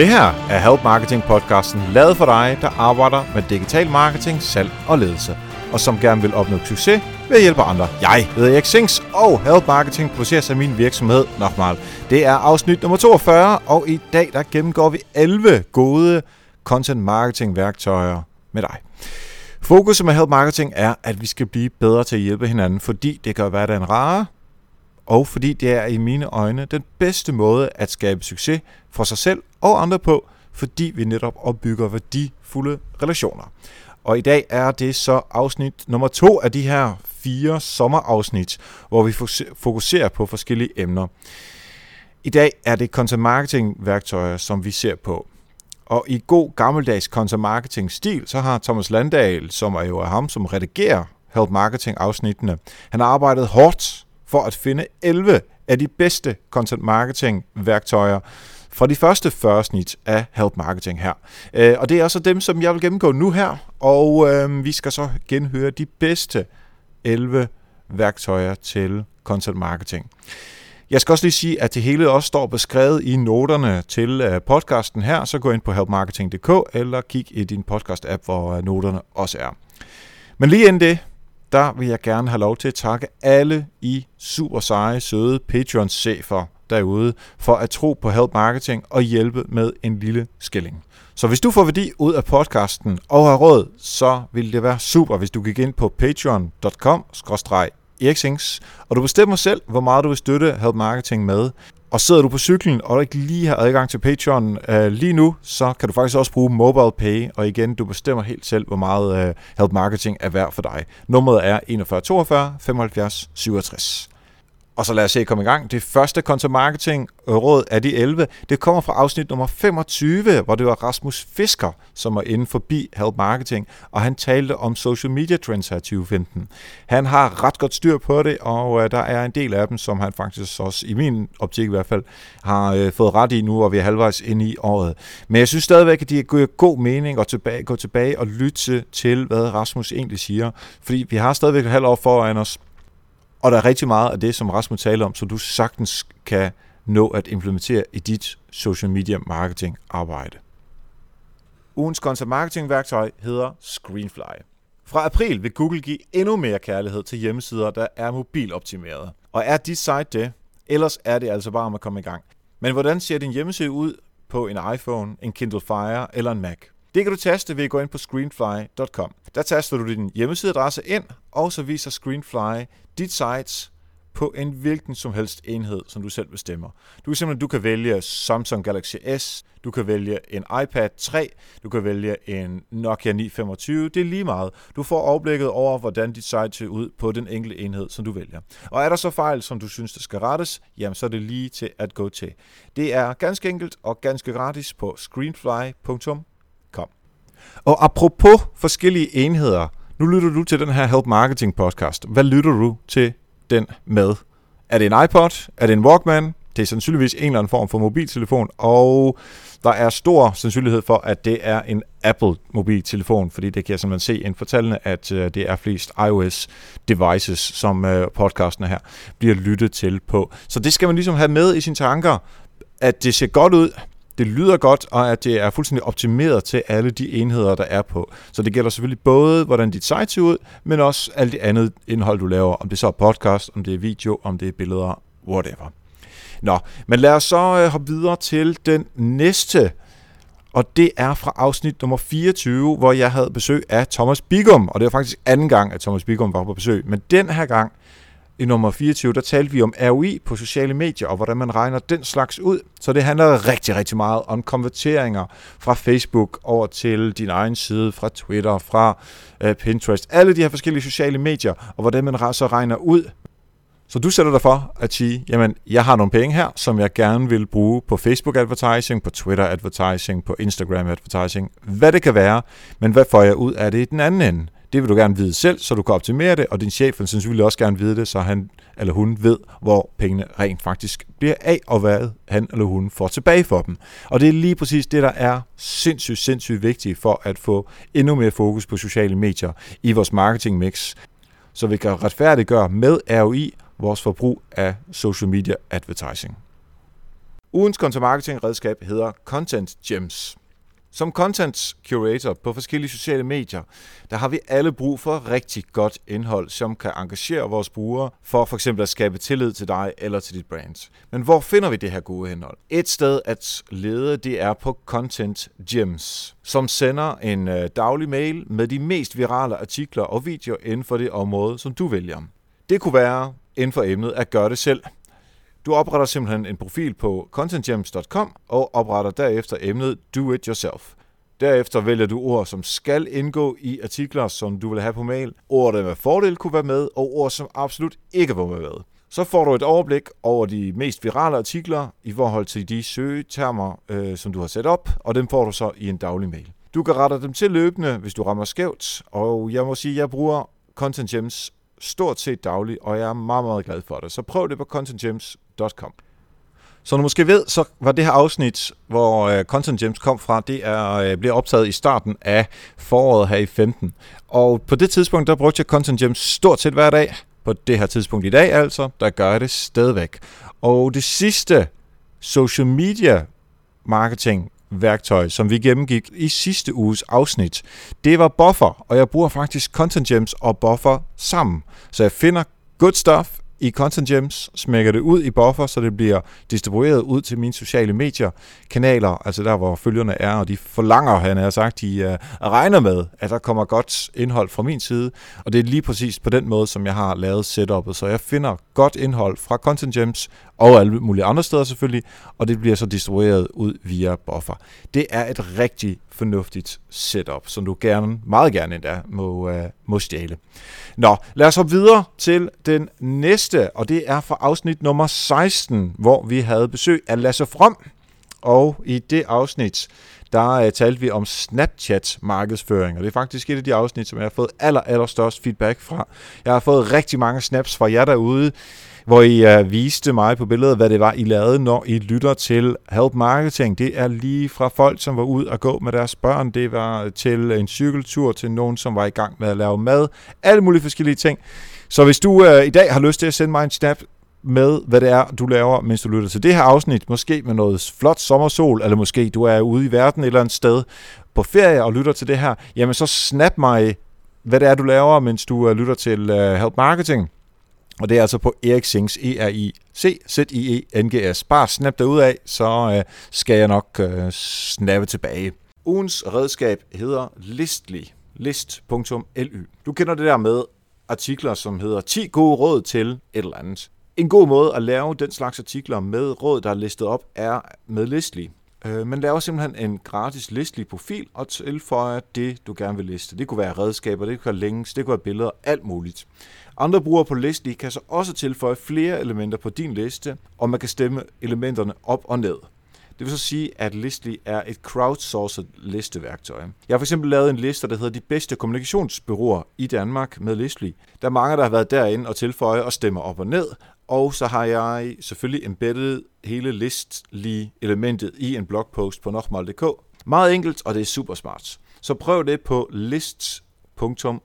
Det her er Help Marketing podcasten, lavet for dig, der arbejder med digital marketing, salg og ledelse, og som gerne vil opnå succes ved at hjælpe andre. Jeg hedder Erik Sings, og Help Marketing produceres af min virksomhed Nokmal. Det er afsnit nummer 42, og i dag der gennemgår vi 11 gode content marketing værktøjer med dig. Fokuset med Help Marketing er, at vi skal blive bedre til at hjælpe hinanden, fordi det gør hverdagen rarere, og fordi det er i mine øjne den bedste måde at skabe succes for sig selv og andre på, fordi vi netop opbygger værdifulde relationer. Og i dag er det så afsnit nummer to af de her fire sommerafsnit, hvor vi fokuserer på forskellige emner. I dag er det content marketing værktøjer, som vi ser på. Og i god gammeldags content marketing stil, så har Thomas Landahl, som er jo ham, som redigerer Help Marketing afsnittene, han har arbejdet hårdt for at finde 11 af de bedste content marketing værktøjer fra de første 40 snit af Help Marketing her. Øh, og det er også dem, som jeg vil gennemgå nu her, og øh, vi skal så genhøre de bedste 11 værktøjer til content marketing. Jeg skal også lige sige, at det hele også står beskrevet i noterne til øh, podcasten her, så gå ind på helpmarketing.dk eller kig i din podcast-app, hvor øh, noterne også er. Men lige inden det, der vil jeg gerne have lov til at takke alle I super seje, søde Patreon-chefer derude for at tro på Help Marketing og hjælpe med en lille skilling. Så hvis du får værdi ud af podcasten og har råd, så vil det være super, hvis du gik ind på patreon.com eriksings, og du bestemmer selv, hvor meget du vil støtte Help Marketing med. Og sidder du på cyklen, og du ikke lige har adgang til Patreon øh, lige nu, så kan du faktisk også bruge Mobile Pay, og igen, du bestemmer helt selv, hvor meget øh, Help Marketing er værd for dig. Nummeret er 41 42 75 67. Og så lad os se at komme i gang. Det første content marketing øh, råd af de 11, det kommer fra afsnit nummer 25, hvor det var Rasmus Fisker, som var inde forbi Help Marketing, og han talte om social media trends her 2015. Han har ret godt styr på det, og øh, der er en del af dem, som han faktisk også, i min optik i hvert fald, har øh, fået ret i nu, hvor vi er halvvejs inde i året. Men jeg synes stadigvæk, at det giver god mening at tilbage, gå tilbage og lytte til, hvad Rasmus egentlig siger, fordi vi har stadigvæk et halvt år foran os, og der er rigtig meget af det, som Rasmus taler om, som du sagtens kan nå at implementere i dit social media marketing arbejde. Ugens content marketing værktøj hedder Screenfly. Fra april vil Google give endnu mere kærlighed til hjemmesider, der er mobiloptimerede. Og er dit site det? Ellers er det altså bare om at komme i gang. Men hvordan ser din hjemmeside ud på en iPhone, en Kindle Fire eller en Mac? Det kan du taste ved at gå ind på screenfly.com. Der taster du din hjemmesideadresse ind, og så viser Screenfly dit sites på en hvilken som helst enhed, som du selv bestemmer. Du kan simpelthen du kan vælge Samsung Galaxy S, du kan vælge en iPad 3, du kan vælge en Nokia 925, det er lige meget. Du får overblikket over, hvordan dit site ser ud på den enkelte enhed, som du vælger. Og er der så fejl, som du synes, der skal rettes, jamen så er det lige til at gå til. Det er ganske enkelt og ganske gratis på screenfly.com. Og apropos forskellige enheder, nu lytter du til den her Help Marketing podcast. Hvad lytter du til den med? Er det en iPod? Er det en Walkman? Det er sandsynligvis en eller anden form for mobiltelefon, og der er stor sandsynlighed for, at det er en Apple-mobiltelefon, fordi det kan jeg simpelthen se inden for tallene, at øh, det er flest iOS-devices, som øh, podcasten her bliver lyttet til på. Så det skal man ligesom have med i sine tanker, at det ser godt ud, det lyder godt, og at det er fuldstændig optimeret til alle de enheder, der er på. Så det gælder selvfølgelig både, hvordan dit site ser ud, men også alt det andet indhold, du laver. Om det så er podcast, om det er video, om det er billeder, whatever. Nå, men lad os så øh, hoppe videre til den næste, og det er fra afsnit nummer 24, hvor jeg havde besøg af Thomas Bigum, og det var faktisk anden gang, at Thomas Bigum var på besøg. Men den her gang, i nummer 24, der talte vi om ROI på sociale medier, og hvordan man regner den slags ud. Så det handler rigtig, rigtig meget om konverteringer fra Facebook over til din egen side, fra Twitter, fra øh, Pinterest, alle de her forskellige sociale medier, og hvordan man så regner ud. Så du sætter dig for at sige, jamen, jeg har nogle penge her, som jeg gerne vil bruge på Facebook advertising, på Twitter advertising, på Instagram advertising, hvad det kan være, men hvad får jeg ud af det i den anden ende? Det vil du gerne vide selv, så du kan optimere det, og din chef vil også gerne vide det, så han eller hun ved, hvor pengene rent faktisk bliver af, og hvad han eller hun får tilbage for dem. Og det er lige præcis det, der er sindssygt, sindssygt vigtigt for at få endnu mere fokus på sociale medier i vores marketing mix, så vi kan retfærdiggøre med ROI vores forbrug af social media advertising. Ugens content marketing redskab hedder Content Gems. Som content curator på forskellige sociale medier, der har vi alle brug for rigtig godt indhold, som kan engagere vores brugere for for eksempel at skabe tillid til dig eller til dit brand. Men hvor finder vi det her gode indhold? Et sted at lede, det er på Content Gems, som sender en øh, daglig mail med de mest virale artikler og videoer inden for det område, som du vælger. Det kunne være inden for emnet at gøre det selv – du opretter simpelthen en profil på contentgems.com og opretter derefter emnet Do It Yourself. Derefter vælger du ord, som skal indgå i artikler, som du vil have på mail, ord, der med fordel kunne være med, og ord, som absolut ikke var med. Så får du et overblik over de mest virale artikler i forhold til de søgetermer, øh, som du har sat op, og dem får du så i en daglig mail. Du kan rette dem til løbende, hvis du rammer skævt, og jeg må sige, at jeg bruger Content Gems stort set dagligt, og jeg er meget, meget glad for det. Så prøv det på contentgems.com. Som du måske ved, så var det her afsnit, hvor øh, Content Gems kom fra, det er øh, uh, bliver optaget i starten af foråret her i 15. Og på det tidspunkt, der brugte jeg Content Gems stort set hver dag. På det her tidspunkt i dag altså, der gør jeg det stadigvæk. Og det sidste social media marketing værktøj, som vi gennemgik i sidste uges afsnit. Det var Buffer, og jeg bruger faktisk Content Gems og Buffer sammen. Så jeg finder good stuff i Content Gems, smækker det ud i buffer, så det bliver distribueret ud til mine sociale medier, kanaler, altså der, hvor følgerne er, og de forlanger, han har sagt, de uh, regner med, at der kommer godt indhold fra min side, og det er lige præcis på den måde, som jeg har lavet setupet, så jeg finder godt indhold fra Content Gems, og alle mulige andre steder selvfølgelig, og det bliver så distribueret ud via buffer. Det er et rigtig fornuftigt setup, som du gerne, meget gerne endda må, uh, må stjæle. Nå, lad os hoppe videre til den næste, og det er fra afsnit nummer 16, hvor vi havde besøg af Lasse From. Og i det afsnit, der uh, talte vi om Snapchat-markedsføring, og det er faktisk et af de afsnit, som jeg har fået aller, aller størst feedback fra. Jeg har fået rigtig mange snaps fra jer derude, hvor I uh, viste mig på billedet, hvad det var, I lavede, når I lytter til Help Marketing. Det er lige fra folk, som var ud og gå med deres børn. Det var til en cykeltur, til nogen, som var i gang med at lave mad. Alle mulige forskellige ting. Så hvis du uh, i dag har lyst til at sende mig en snap med, hvad det er, du laver, mens du lytter til det her afsnit, måske med noget flot sommersol, eller måske du er ude i verden et eller andet sted på ferie og lytter til det her, jamen så snap mig, hvad det er, du laver, mens du øh, lytter til uh, Help Marketing. Og det er altså på Erik Sings, E-R-I-C-Z-I-E-N-G-S. Bare snap dig ud af, så øh, skal jeg nok øh, snappe tilbage. Ugens redskab hedder Listly. List.ly. Du kender det der med artikler, som hedder 10 gode råd til et eller andet. En god måde at lave den slags artikler med råd, der er listet op, er med Listly. Øh, man laver simpelthen en gratis listlig profil og tilføjer det, du gerne vil liste. Det kunne være redskaber, det kunne være links, det kunne være billeder, alt muligt. Andre brugere på Listly kan så også tilføje flere elementer på din liste, og man kan stemme elementerne op og ned. Det vil så sige, at Listly er et crowdsourced listeværktøj. Jeg har for eksempel lavet en liste, der hedder de bedste kommunikationsbyråer i Danmark med Listly. Der er mange, der har været derinde og tilføje og stemmer op og ned, og så har jeg selvfølgelig embedded hele listlige elementet i en blogpost på nokmal.dk. Meget enkelt, og det er super smart. Så prøv det på lists.li.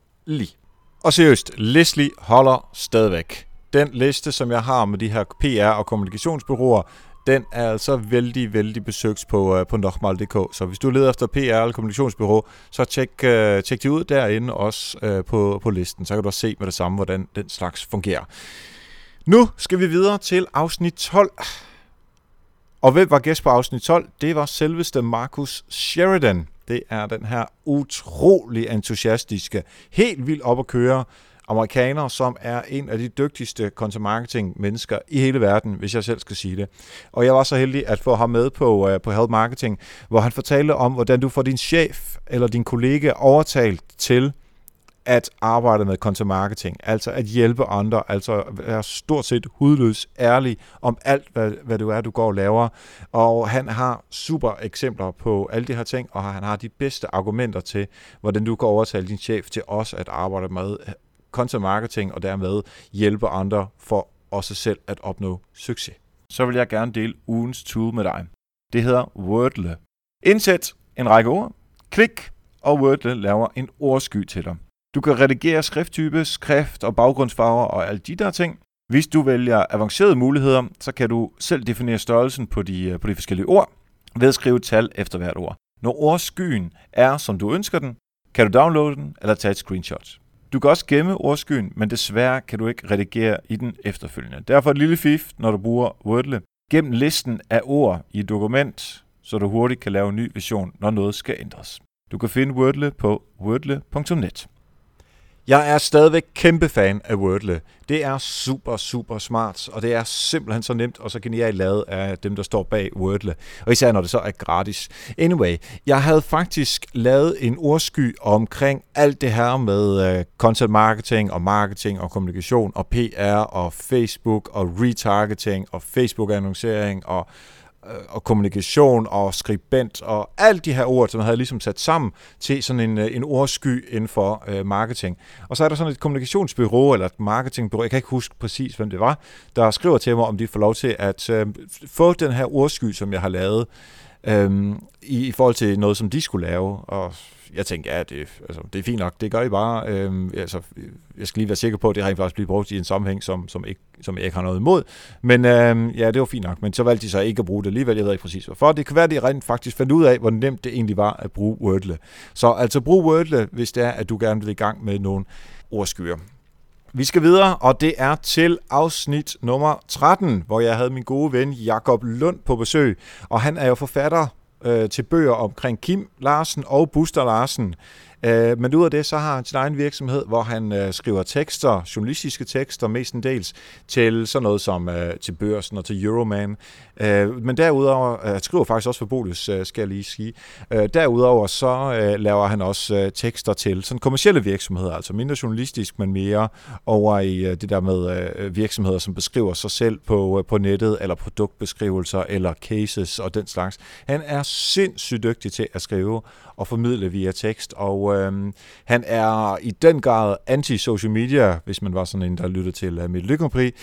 Og seriøst, Leslie holder stadigvæk. Den liste, som jeg har med de her PR- og kommunikationsbyråer, den er altså vældig, vældig besøgt på, uh, på nokmal.dk. Så hvis du leder efter PR eller kommunikationsbyrå, så tjek, uh, tjek de ud derinde også uh, på, på listen. Så kan du også se med det samme, hvordan den slags fungerer. Nu skal vi videre til afsnit 12. Og hvem var gæst på afsnit 12? Det var selveste Marcus Sheridan. Det er den her utrolig entusiastiske, helt vildt op at køre amerikaner, som er en af de dygtigste content marketing mennesker i hele verden, hvis jeg selv skal sige det. Og jeg var så heldig at få ham med på, uh, på Health Marketing, hvor han fortalte om, hvordan du får din chef eller din kollega overtalt til at arbejde med content marketing, altså at hjælpe andre, altså være stort set hudløs ærlig om alt, hvad, hvad du er, du går og laver. Og han har super eksempler på alle de her ting, og han har de bedste argumenter til, hvordan du kan overtale din chef til også at arbejde med content marketing, og dermed hjælpe andre for også selv at opnå succes. Så vil jeg gerne dele ugens tool med dig. Det hedder Wordle. Indsæt en række ord, klik, og Wordle laver en ordsky til dig. Du kan redigere skrifttype, skrift og baggrundsfarver og alle de der ting. Hvis du vælger avancerede muligheder, så kan du selv definere størrelsen på de, øh, på de forskellige ord ved at skrive tal efter hvert ord. Når ordskyen er, som du ønsker den, kan du downloade den eller tage et screenshot. Du kan også gemme ordskyen, men desværre kan du ikke redigere i den efterfølgende. Derfor et lille fif, når du bruger Wordle. Gem listen af ord i et dokument, så du hurtigt kan lave en ny version, når noget skal ændres. Du kan finde Wordle på wordle.net. Jeg er stadigvæk kæmpe fan af Wordle. Det er super, super smart, og det er simpelthen så nemt og så genialt lavet af dem, der står bag Wordle. Og især når det så er gratis. Anyway, jeg havde faktisk lavet en ordsky omkring alt det her med øh, content marketing og marketing og kommunikation og PR og Facebook og retargeting og Facebook-annoncering og Øh, og kommunikation og skribent og alt de her ord, som jeg havde ligesom sat sammen til sådan en, øh, en ordsky inden for øh, marketing. Og så er der sådan et kommunikationsbyrå eller et marketingbyrå, jeg kan ikke huske præcis, hvem det var, der skriver til mig, om de får lov til at øh, få den her ordsky, som jeg har lavet, øhm, i, i forhold til noget, som de skulle lave. Og jeg tænkte, ja, det, altså, det er fint nok, det gør I bare. Øhm, altså, jeg skal lige være sikker på, at det rent faktisk bliver brugt i en sammenhæng, som, som, ikke, som jeg ikke har noget imod. Men øhm, ja, det var fint nok, men så valgte de så ikke at bruge det alligevel. Jeg ved ikke præcis hvorfor. Det kan være, at de rent faktisk fandt ud af, hvor nemt det egentlig var at bruge Wordle. Så altså brug Wordle, hvis det er, at du gerne vil i gang med nogle ordskyer. Vi skal videre, og det er til afsnit nummer 13, hvor jeg havde min gode ven Jakob Lund på besøg. Og han er jo forfatter øh, til bøger omkring Kim Larsen og Buster Larsen. Øh, men ud af det, så har han sin egen virksomhed, hvor han øh, skriver tekster, journalistiske tekster mestendels, til sådan noget som øh, til børsen og til Euroman. Øh, men derudover, øh, skriver faktisk også for Bolus, øh, skal jeg lige sige. Øh, derudover så øh, laver han også øh, tekster til sådan kommersielle virksomheder, altså mindre journalistisk, men mere over i øh, det der med øh, virksomheder, som beskriver sig selv på, øh, på nettet, eller produktbeskrivelser, eller cases og den slags. Han er sindssygt dygtig til at skrive og formidle via tekst, og øhm, han er i den grad anti-social media, hvis man var sådan en, der lyttede til uh, mit lykkeprix.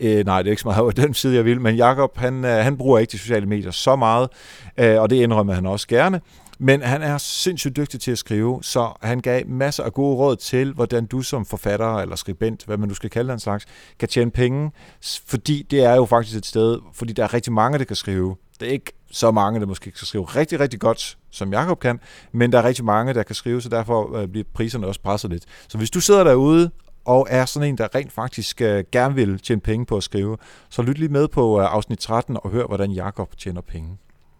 Øh, nej, det er ikke så meget over den side, jeg vil, men Jakob han, øh, han bruger ikke de sociale medier så meget, øh, og det indrømmer han også gerne. Men han er sindssygt dygtig til at skrive, så han gav masser af gode råd til, hvordan du som forfatter eller skribent, hvad man nu skal kalde den slags, kan tjene penge. Fordi det er jo faktisk et sted, fordi der er rigtig mange, der kan skrive. Det er ikke så mange, der måske kan skrive rigtig, rigtig godt, som Jakob kan, men der er rigtig mange, der kan skrive, så derfor øh, bliver priserne også presset lidt. Så hvis du sidder derude og er sådan en, der rent faktisk øh, gerne vil tjene penge på at skrive, så lyt lige med på øh, afsnit 13 og hør, hvordan Jakob tjener penge.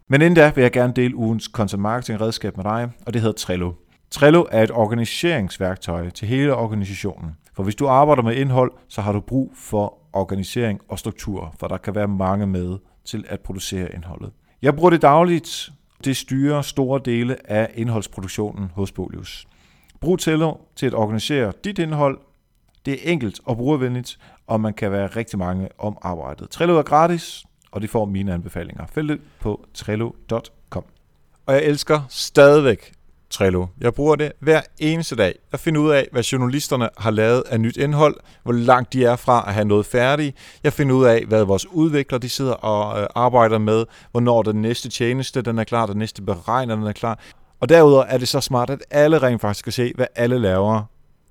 Men inden da vil jeg gerne dele ugens content marketing redskab med dig, og det hedder Trello. Trello er et organiseringsværktøj til hele organisationen. For hvis du arbejder med indhold, så har du brug for organisering og struktur, for der kan være mange med til at producere indholdet. Jeg bruger det dagligt. Det styrer store dele af indholdsproduktionen hos Bolius. Brug Trello til at organisere dit indhold. Det er enkelt og brugervenligt, og man kan være rigtig mange om arbejdet. Trello er gratis, og det får mine anbefalinger. Følg det på trello.com. Og jeg elsker stadigvæk Trello. Jeg bruger det hver eneste dag. Jeg finder ud af, hvad journalisterne har lavet af nyt indhold, hvor langt de er fra at have noget færdigt. Jeg finder ud af, hvad vores udviklere de sidder og øh, arbejder med, hvornår den næste tjeneste den er klar, den næste beregner den er klar. Og derudover er det så smart, at alle rent faktisk kan se, hvad alle laver,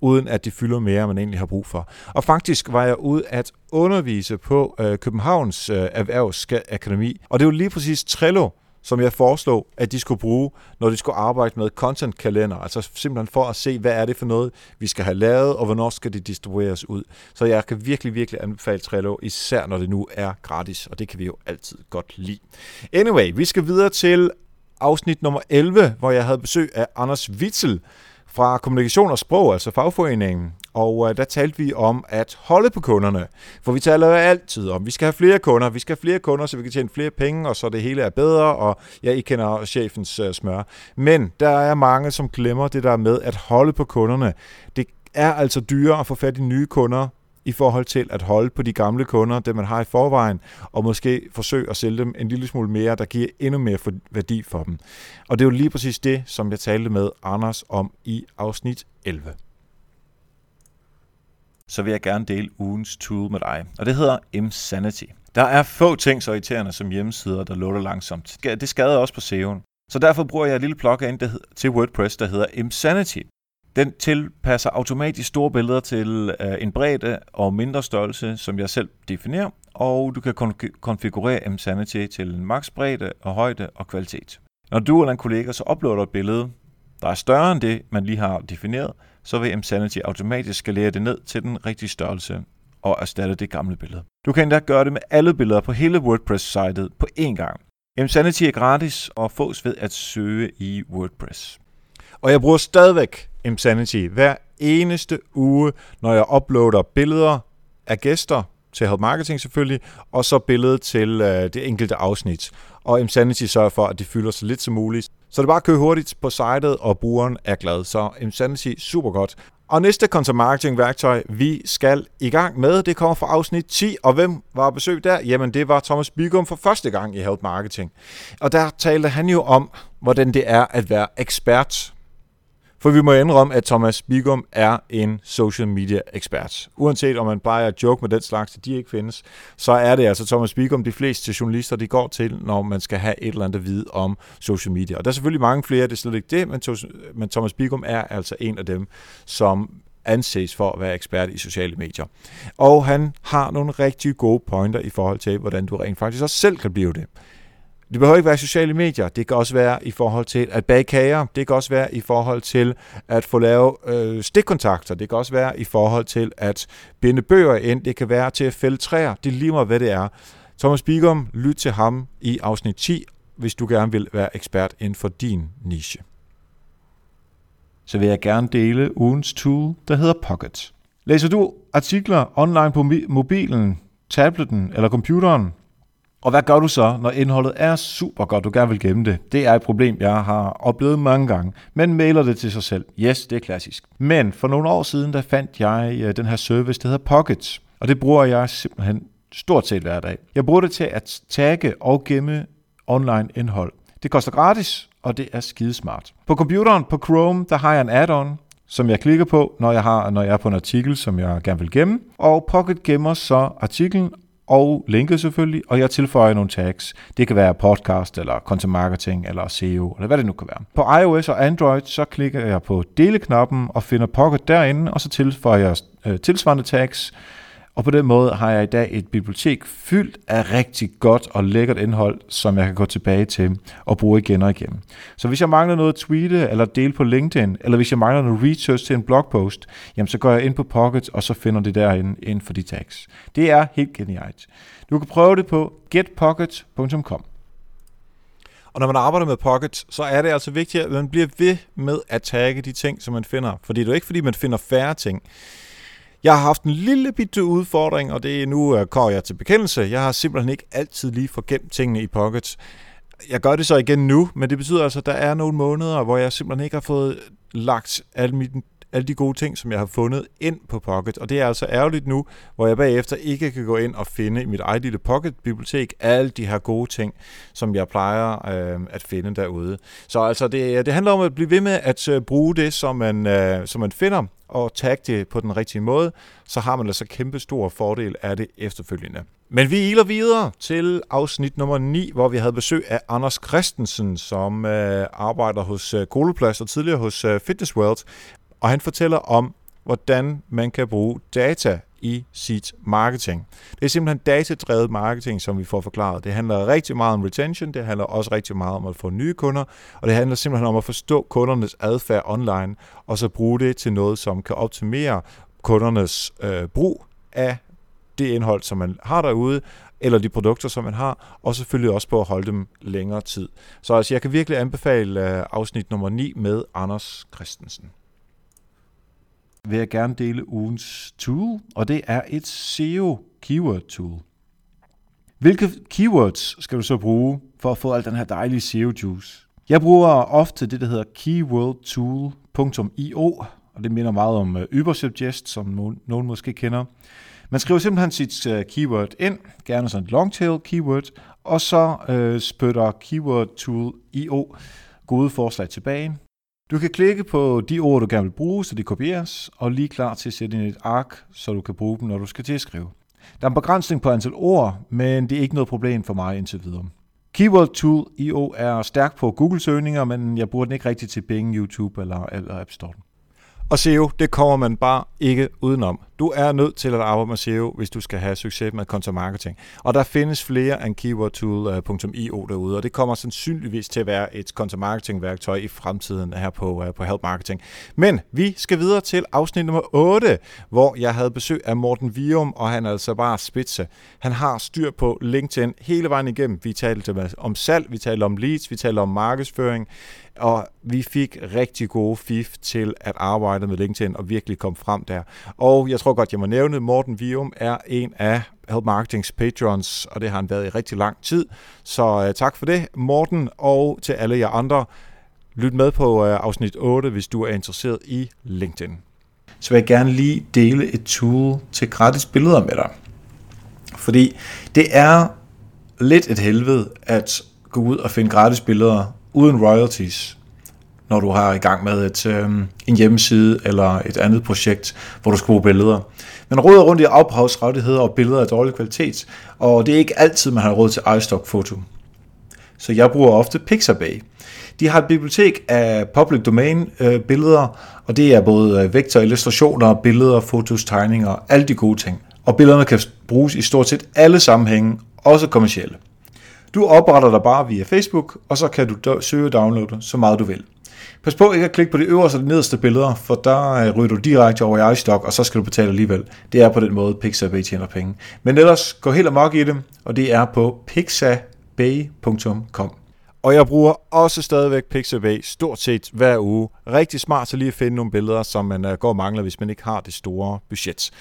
uden at de fylder mere, end man egentlig har brug for. Og faktisk var jeg ude at undervise på øh, Københavns øh, Erhvervsakademi, og det er jo lige præcis Trello, som jeg foreslog, at de skulle bruge, når de skulle arbejde med content-kalender. Altså simpelthen for at se, hvad er det for noget, vi skal have lavet, og hvornår skal det distribueres ud. Så jeg kan virkelig, virkelig anbefale Trello, især når det nu er gratis, og det kan vi jo altid godt lide. Anyway, vi skal videre til afsnit nummer 11, hvor jeg havde besøg af Anders Witzel fra Kommunikation og Sprog, altså fagforeningen. Og øh, der talte vi om at holde på kunderne. For vi taler jo altid om, at vi skal have flere kunder, vi skal have flere kunder, så vi kan tjene flere penge, og så det hele er bedre, og ja, I kender chefens øh, smør. Men der er mange, som glemmer det der med at holde på kunderne. Det er altså dyrere at få fat i nye kunder, i forhold til at holde på de gamle kunder, dem man har i forvejen, og måske forsøge at sælge dem en lille smule mere, der giver endnu mere værdi for dem. Og det er jo lige præcis det, som jeg talte med Anders om i afsnit 11 så vil jeg gerne dele ugens tool med dig. Og det hedder Insanity. Der er få ting så irriterende som hjemmesider, der loader langsomt. Det skader også på SEO'en. Så derfor bruger jeg et lille plugin til WordPress, der hedder Insanity. Den tilpasser automatisk store billeder til øh, en bredde og mindre størrelse, som jeg selv definerer, og du kan kon- konfigurere Insanity til en maks bredde og højde og kvalitet. Når du eller en kollega så uploader et billede, der er større end det, man lige har defineret, så vil Msanity automatisk skalere det ned til den rigtige størrelse og erstatte det gamle billede. Du kan endda gøre det med alle billeder på hele WordPress-sitet på én gang. Msanity er gratis og fås ved at søge i WordPress. Og jeg bruger stadigvæk Msanity hver eneste uge, når jeg uploader billeder af gæster til Help Marketing selvfølgelig, og så billedet til øh, det enkelte afsnit. Og Insanity sørger for, at det fylder så lidt som muligt. Så det er bare at køre hurtigt på sitet, og brugeren er glad. Så Insanity, super godt. Og næste content marketing værktøj, vi skal i gang med, det kommer fra afsnit 10. Og hvem var besøg der? Jamen, det var Thomas Bygum for første gang i Help Marketing. Og der talte han jo om, hvordan det er at være ekspert for vi må indrømme, at Thomas Bigum er en social media ekspert. Uanset om man bare er joke med den slags, at de ikke findes, så er det altså Thomas Bigum, de fleste journalister, de går til, når man skal have et eller andet at vide om social media. Og der er selvfølgelig mange flere, det er slet ikke det, men, men Thomas Bigum er altså en af dem, som anses for at være ekspert i sociale medier. Og han har nogle rigtig gode pointer i forhold til, hvordan du rent faktisk også selv kan blive det. Det behøver ikke være sociale medier. Det kan også være i forhold til at bage kager. Det kan også være i forhold til at få lavet øh, stikkontakter. Det kan også være i forhold til at binde bøger ind. Det kan være til at fælde træer. Det limer, hvad det er. Thomas Bigum, lyt til ham i afsnit 10, hvis du gerne vil være ekspert inden for din niche. Så vil jeg gerne dele ugens tool, der hedder Pocket. Læser du artikler online på mobilen, tableten eller computeren, og hvad gør du så, når indholdet er super godt, du gerne vil gemme det? Det er et problem, jeg har oplevet mange gange. Men mailer det til sig selv. Yes, det er klassisk. Men for nogle år siden, der fandt jeg øh, den her service, der hedder Pockets. Og det bruger jeg simpelthen stort set hver dag. Jeg bruger det til at tagge og gemme online indhold. Det koster gratis, og det er skidesmart. På computeren, på Chrome, der har jeg en add-on, som jeg klikker på, når jeg, har, når jeg er på en artikel, som jeg gerne vil gemme. Og Pocket gemmer så artiklen og linket selvfølgelig, og jeg tilføjer nogle tags. Det kan være podcast, eller content marketing, eller SEO, eller hvad det nu kan være. På iOS og Android, så klikker jeg på dele-knappen og finder Pocket derinde, og så tilføjer jeg øh, tilsvarende tags, og på den måde har jeg i dag et bibliotek fyldt af rigtig godt og lækkert indhold, som jeg kan gå tilbage til og bruge igen og igen. Så hvis jeg mangler noget at tweete eller dele på LinkedIn, eller hvis jeg mangler noget research til en blogpost, jamen så går jeg ind på Pocket, og så finder det derinde inden for de tags. Det er helt genialt. Du kan prøve det på getpocket.com. Og når man arbejder med Pocket, så er det altså vigtigt, at man bliver ved med at tagge de ting, som man finder. Fordi det er jo ikke, fordi man finder færre ting. Jeg har haft en lille bitte udfordring, og det er nu øh, går jeg til bekendelse. Jeg har simpelthen ikke altid lige forgemt tingene i pockets. Jeg gør det så igen nu, men det betyder altså, at der er nogle måneder, hvor jeg simpelthen ikke har fået lagt alle mine alle de gode ting, som jeg har fundet ind på Pocket. Og det er altså ærgerligt nu, hvor jeg bagefter ikke kan gå ind og finde i mit eget lille Pocket-bibliotek alle de her gode ting, som jeg plejer øh, at finde derude. Så altså, det, det handler om at blive ved med at øh, bruge det, som man, øh, som man finder, og tagge det på den rigtige måde, så har man altså kæmpe stor fordel af det efterfølgende. Men vi iler videre til afsnit nummer 9, hvor vi havde besøg af Anders Christensen, som øh, arbejder hos øh, Koloplast og tidligere hos øh, Fitness World, og han fortæller om, hvordan man kan bruge data i sit marketing. Det er simpelthen datadrevet marketing, som vi får forklaret. Det handler rigtig meget om retention, det handler også rigtig meget om at få nye kunder, og det handler simpelthen om at forstå kundernes adfærd online, og så bruge det til noget, som kan optimere kundernes øh, brug af det indhold, som man har derude, eller de produkter, som man har, og selvfølgelig også på at holde dem længere tid. Så altså, jeg kan virkelig anbefale øh, afsnit nummer 9 med Anders Christensen vil jeg gerne dele ugens tool, og det er et SEO keyword tool. Hvilke keywords skal du så bruge for at få al den her dejlige SEO juice? Jeg bruger ofte det, der hedder keywordtool.io, og det minder meget om øh, Ubersuggest, som nogen, måske kender. Man skriver simpelthen sit øh, keyword ind, gerne sådan et longtail keyword, og så øh, spytter keywordtool.io gode forslag tilbage. Du kan klikke på de ord, du gerne vil bruge, så de kopieres, og lige klar til at sætte ind i et ark, så du kan bruge dem, når du skal til at skrive. Der er en begrænsning på antal ord, men det er ikke noget problem for mig indtil videre. Keyword Tool IO er stærk på Google-søgninger, men jeg bruger den ikke rigtig til Bing, YouTube eller, eller App Store. Og SEO, det kommer man bare ikke udenom. Du er nødt til at arbejde med SEO, hvis du skal have succes med content marketing. Og der findes flere end keywordtool.io øh, derude, og det kommer sandsynligvis til at være et content marketing værktøj i fremtiden her på, øh, på Help Marketing. Men vi skal videre til afsnit nummer 8, hvor jeg havde besøg af Morten Vium, og han er altså bare spidse. Han har styr på LinkedIn hele vejen igennem. Vi talte om salg, vi talte om leads, vi talte om markedsføring, og vi fik rigtig gode fif til at arbejde med LinkedIn og virkelig komme frem der. Og jeg tror godt, jeg må nævne, Morten Vium er en af Help Marketings patrons, og det har han været i rigtig lang tid. Så uh, tak for det, Morten, og til alle jer andre. Lyt med på uh, afsnit 8, hvis du er interesseret i LinkedIn. Så vil jeg gerne lige dele et tool til gratis billeder med dig. Fordi det er lidt et helvede at gå ud og finde gratis billeder uden royalties, når du har i gang med et, øh, en hjemmeside eller et andet projekt, hvor du skal bruge billeder. Man råder rundt i ophavsrettigheder og billeder af dårlig kvalitet, og det er ikke altid, man har råd til iStock Photo. Så jeg bruger ofte Pixabay. De har et bibliotek af public domain øh, billeder, og det er både øh, vektor, illustrationer, billeder, fotos, tegninger, alle de gode ting. Og billederne kan bruges i stort set alle sammenhænge, også kommercielle. Du opretter dig bare via Facebook, og så kan du søge og downloade så meget du vil. Pas på ikke at klikke på de øverste og de nederste billeder, for der øh, ryger du direkte over i iStock, og så skal du betale alligevel. Det er på den måde, Pixabay tjener penge. Men ellers, gå helt amok i det, og det er på pixabay.com. Og jeg bruger også stadigvæk Pixabay stort set hver uge. Rigtig smart til lige at finde nogle billeder, som man øh, går og mangler, hvis man ikke har det store budget.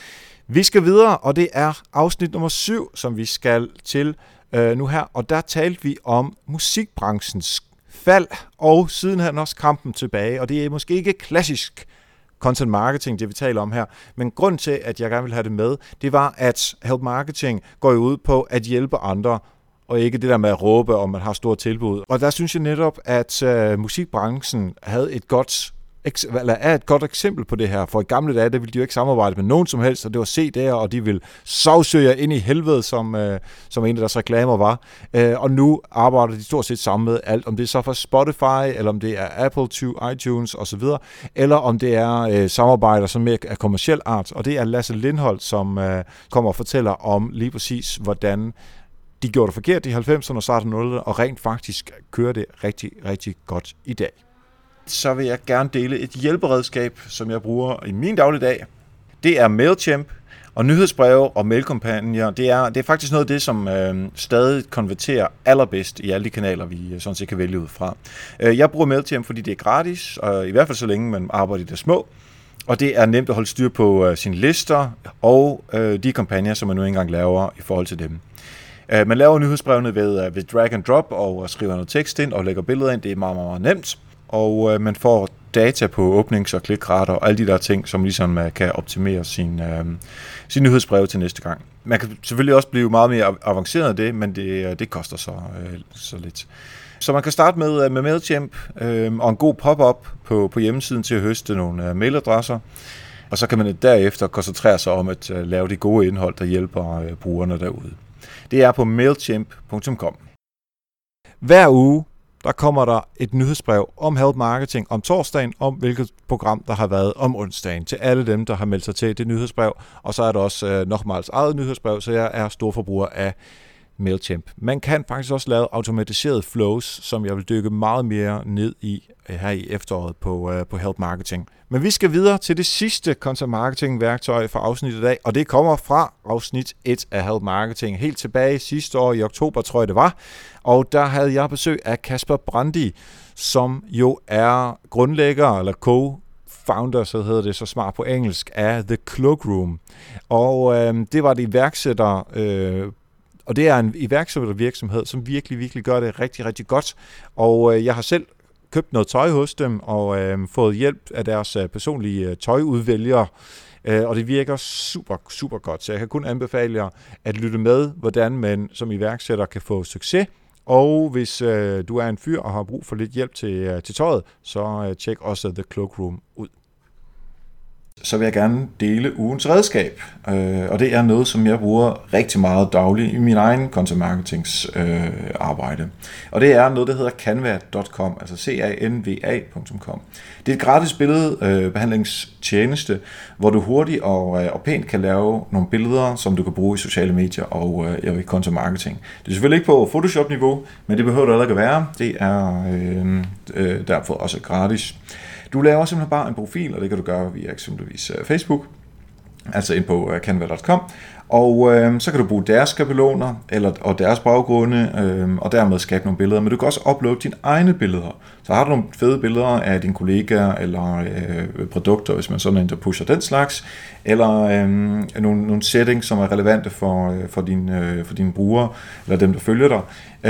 Vi skal videre, og det er afsnit nummer 7, som vi skal til øh, nu her, og der talte vi om musikbranchens fald, og sidenhen også kampen tilbage, og det er måske ikke klassisk content marketing, det vi taler om her. Men grund til, at jeg gerne vil have det med, det var, at Help Marketing går jo ud på at hjælpe andre, og ikke det der med at råbe, om man har store tilbud. Og der synes jeg netop, at øh, musikbranchen havde et godt eller er et godt eksempel på det her. For i gamle dage, der ville de jo ikke samarbejde med nogen som helst, og det var CD'er, og de ville sagsøge ind i helvede, som, øh, som en af deres reklamer var. Øh, og nu arbejder de stort set sammen med alt, om det er så fra Spotify, eller om det er Apple to iTunes osv., eller om det er øh, samarbejder som mere af kommersiel art. Og det er Lasse Lindholt, som øh, kommer og fortæller om lige præcis, hvordan de gjorde det forkert i 90'erne og starten 0'erne, og rent faktisk kører det rigtig, rigtig godt i dag så vil jeg gerne dele et hjælperedskab, som jeg bruger i min dagligdag. Det er MailChimp, og nyhedsbreve og mailkampagner, det er, det er faktisk noget af det, som øh, stadig konverterer allerbedst i alle de kanaler, vi øh, sådan set kan vælge ud fra. Øh, jeg bruger MailChimp, fordi det er gratis, og i hvert fald så længe man arbejder i det små. Og det er nemt at holde styr på øh, sine lister og øh, de kampagner, som man nu engang laver i forhold til dem. Øh, man laver nyhedsbrevene ved, øh, ved drag and drop og skriver noget tekst ind og lægger billeder ind. Det er meget, meget nemt og øh, man får data på åbnings- og klikrater og alle de der ting, som ligesom uh, kan optimere sin, øh, sin nyhedsbrev til næste gang. Man kan selvfølgelig også blive meget mere avanceret af det, men det, øh, det koster så, øh, så lidt. Så man kan starte med, øh, med MailChimp øh, og en god pop-up på, på hjemmesiden til at høste nogle øh, mailadresser. Og så kan man derefter koncentrere sig om at øh, lave det gode indhold, der hjælper øh, brugerne derude. Det er på mailchimp.com. Hver uge der kommer der et nyhedsbrev om Help Marketing om torsdagen, om hvilket program der har været om onsdagen, til alle dem, der har meldt sig til det nyhedsbrev. Og så er der også øh, Nochmals eget nyhedsbrev, så jeg er stor forbruger af MailChimp. Man kan faktisk også lave automatiserede flows, som jeg vil dykke meget mere ned i øh, her i efteråret på, uh, på Help Marketing. Men vi skal videre til det sidste content marketing værktøj for afsnittet i dag, og det kommer fra afsnit 1 af Help Marketing. Helt tilbage sidste år i oktober, tror jeg det var. Og der havde jeg besøg af Kasper Brandi, som jo er grundlægger eller co founder, så hedder det så smart på engelsk, af The Cloakroom. Og øh, det var et iværksætter øh, og det er en iværksættervirksomhed, som virkelig, virkelig gør det rigtig, rigtig godt. Og øh, jeg har selv købt noget tøj hos dem og øh, fået hjælp af deres øh, personlige øh, tøjudvælgere. Øh, og det virker super, super godt. Så jeg kan kun anbefale jer at lytte med, hvordan man som iværksætter kan få succes. Og hvis øh, du er en fyr og har brug for lidt hjælp til, øh, til tøjet, så øh, tjek også The Cloakroom ud så vil jeg gerne dele ugens redskab. Øh, og det er noget, som jeg bruger rigtig meget dagligt i min egen content marketing øh, arbejde. Og det er noget, der hedder canva.com, altså c-a-n-v-a.com. Det er et gratis billedbehandlingstjeneste, øh, hvor du hurtigt og, øh, og pænt kan lave nogle billeder, som du kan bruge i sociale medier og øh, i content marketing. Det er selvfølgelig ikke på Photoshop-niveau, men det behøver det heller ikke at være. Det er øh, øh, derfor også gratis. Du laver simpelthen bare en profil, og det kan du gøre via eksempelvis øh, Facebook, altså ind på øh, canva.com, og øh, så kan du bruge deres skabeloner eller, og deres baggrunde, øh, og dermed skabe nogle billeder. Men du kan også uploade dine egne billeder. Så har du nogle fede billeder af dine kollegaer eller øh, produkter, hvis man sådan en, der pusher den slags, eller øh, nogle, nogle settings, som er relevante for, øh, for, din, øh, for dine brugere, eller dem, der følger dig.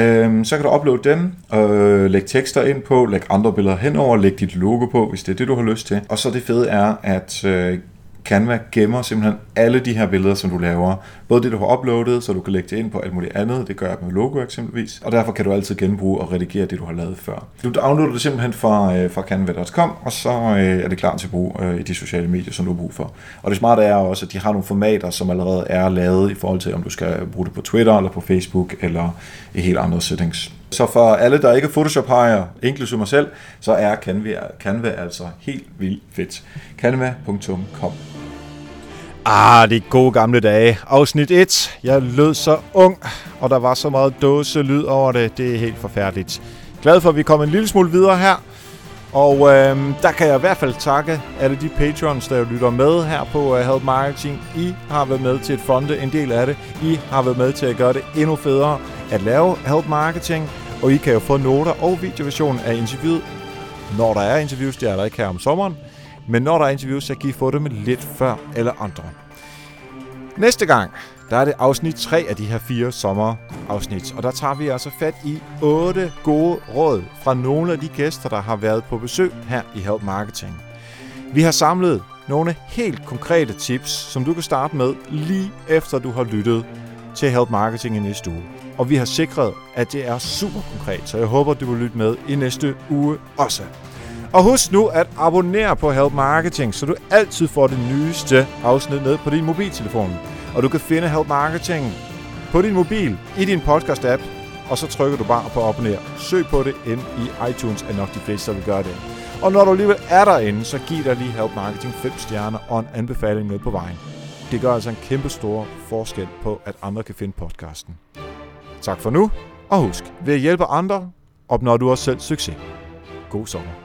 Øh, så kan du uploade dem, øh, lægge tekster ind på, lægge andre billeder henover, lægge dit logo på, hvis det er det, du har lyst til. Og så det fede er, at øh, Canva gemmer simpelthen alle de her billeder, som du laver. Både det, du har uploadet, så du kan lægge det ind på alt muligt andet. Det gør jeg med logo eksempelvis. Og derfor kan du altid genbruge og redigere det, du har lavet før. Du downloader det simpelthen fra, øh, fra canva.com, og så øh, er det klar til brug øh, i de sociale medier, som du har brug for. Og det smarte er også, at de har nogle formater, som allerede er lavet i forhold til, om du skal bruge det på Twitter, eller på Facebook, eller i helt andre settings. Så for alle, der ikke er Photoshop-hajer, inklusive mig selv, så er Canva, Canva altså helt vildt fedt. Canva.com Ah, de gode gamle dage. Afsnit 1. Jeg lød så ung, og der var så meget dåse lyd over det. Det er helt forfærdeligt. Glad for, at vi kom en lille smule videre her. Og øh, der kan jeg i hvert fald takke alle de patrons, der lytter med her på uh, Help Marketing. I har været med til at fonde en del af det. I har været med til at gøre det endnu federe at lave Help Marketing. Og I kan jo få noter og videoversion af interviewet, når der er interviews. Det er der ikke her om sommeren. Men når der er interviews, så kan I få dem lidt før eller andre. Næste gang, der er det afsnit 3 af de her fire sommerafsnit, og der tager vi altså fat i otte gode råd fra nogle af de gæster, der har været på besøg her i Help Marketing. Vi har samlet nogle helt konkrete tips, som du kan starte med lige efter du har lyttet til Help Marketing i næste uge. Og vi har sikret, at det er super konkret, så jeg håber, du vil lytte med i næste uge også. Og husk nu at abonnere på Help Marketing, så du altid får det nyeste afsnit ned på din mobiltelefon. Og du kan finde Help Marketing på din mobil i din podcast-app, og så trykker du bare på abonner. Søg på det ind i iTunes, er nok de fleste, der vil gøre det. Og når du alligevel er derinde, så giv dig lige Help Marketing 5 stjerner og en anbefaling med på vejen. Det gør altså en kæmpe stor forskel på, at andre kan finde podcasten. Tak for nu, og husk, ved at hjælpe andre, opnår du også selv succes. God sommer.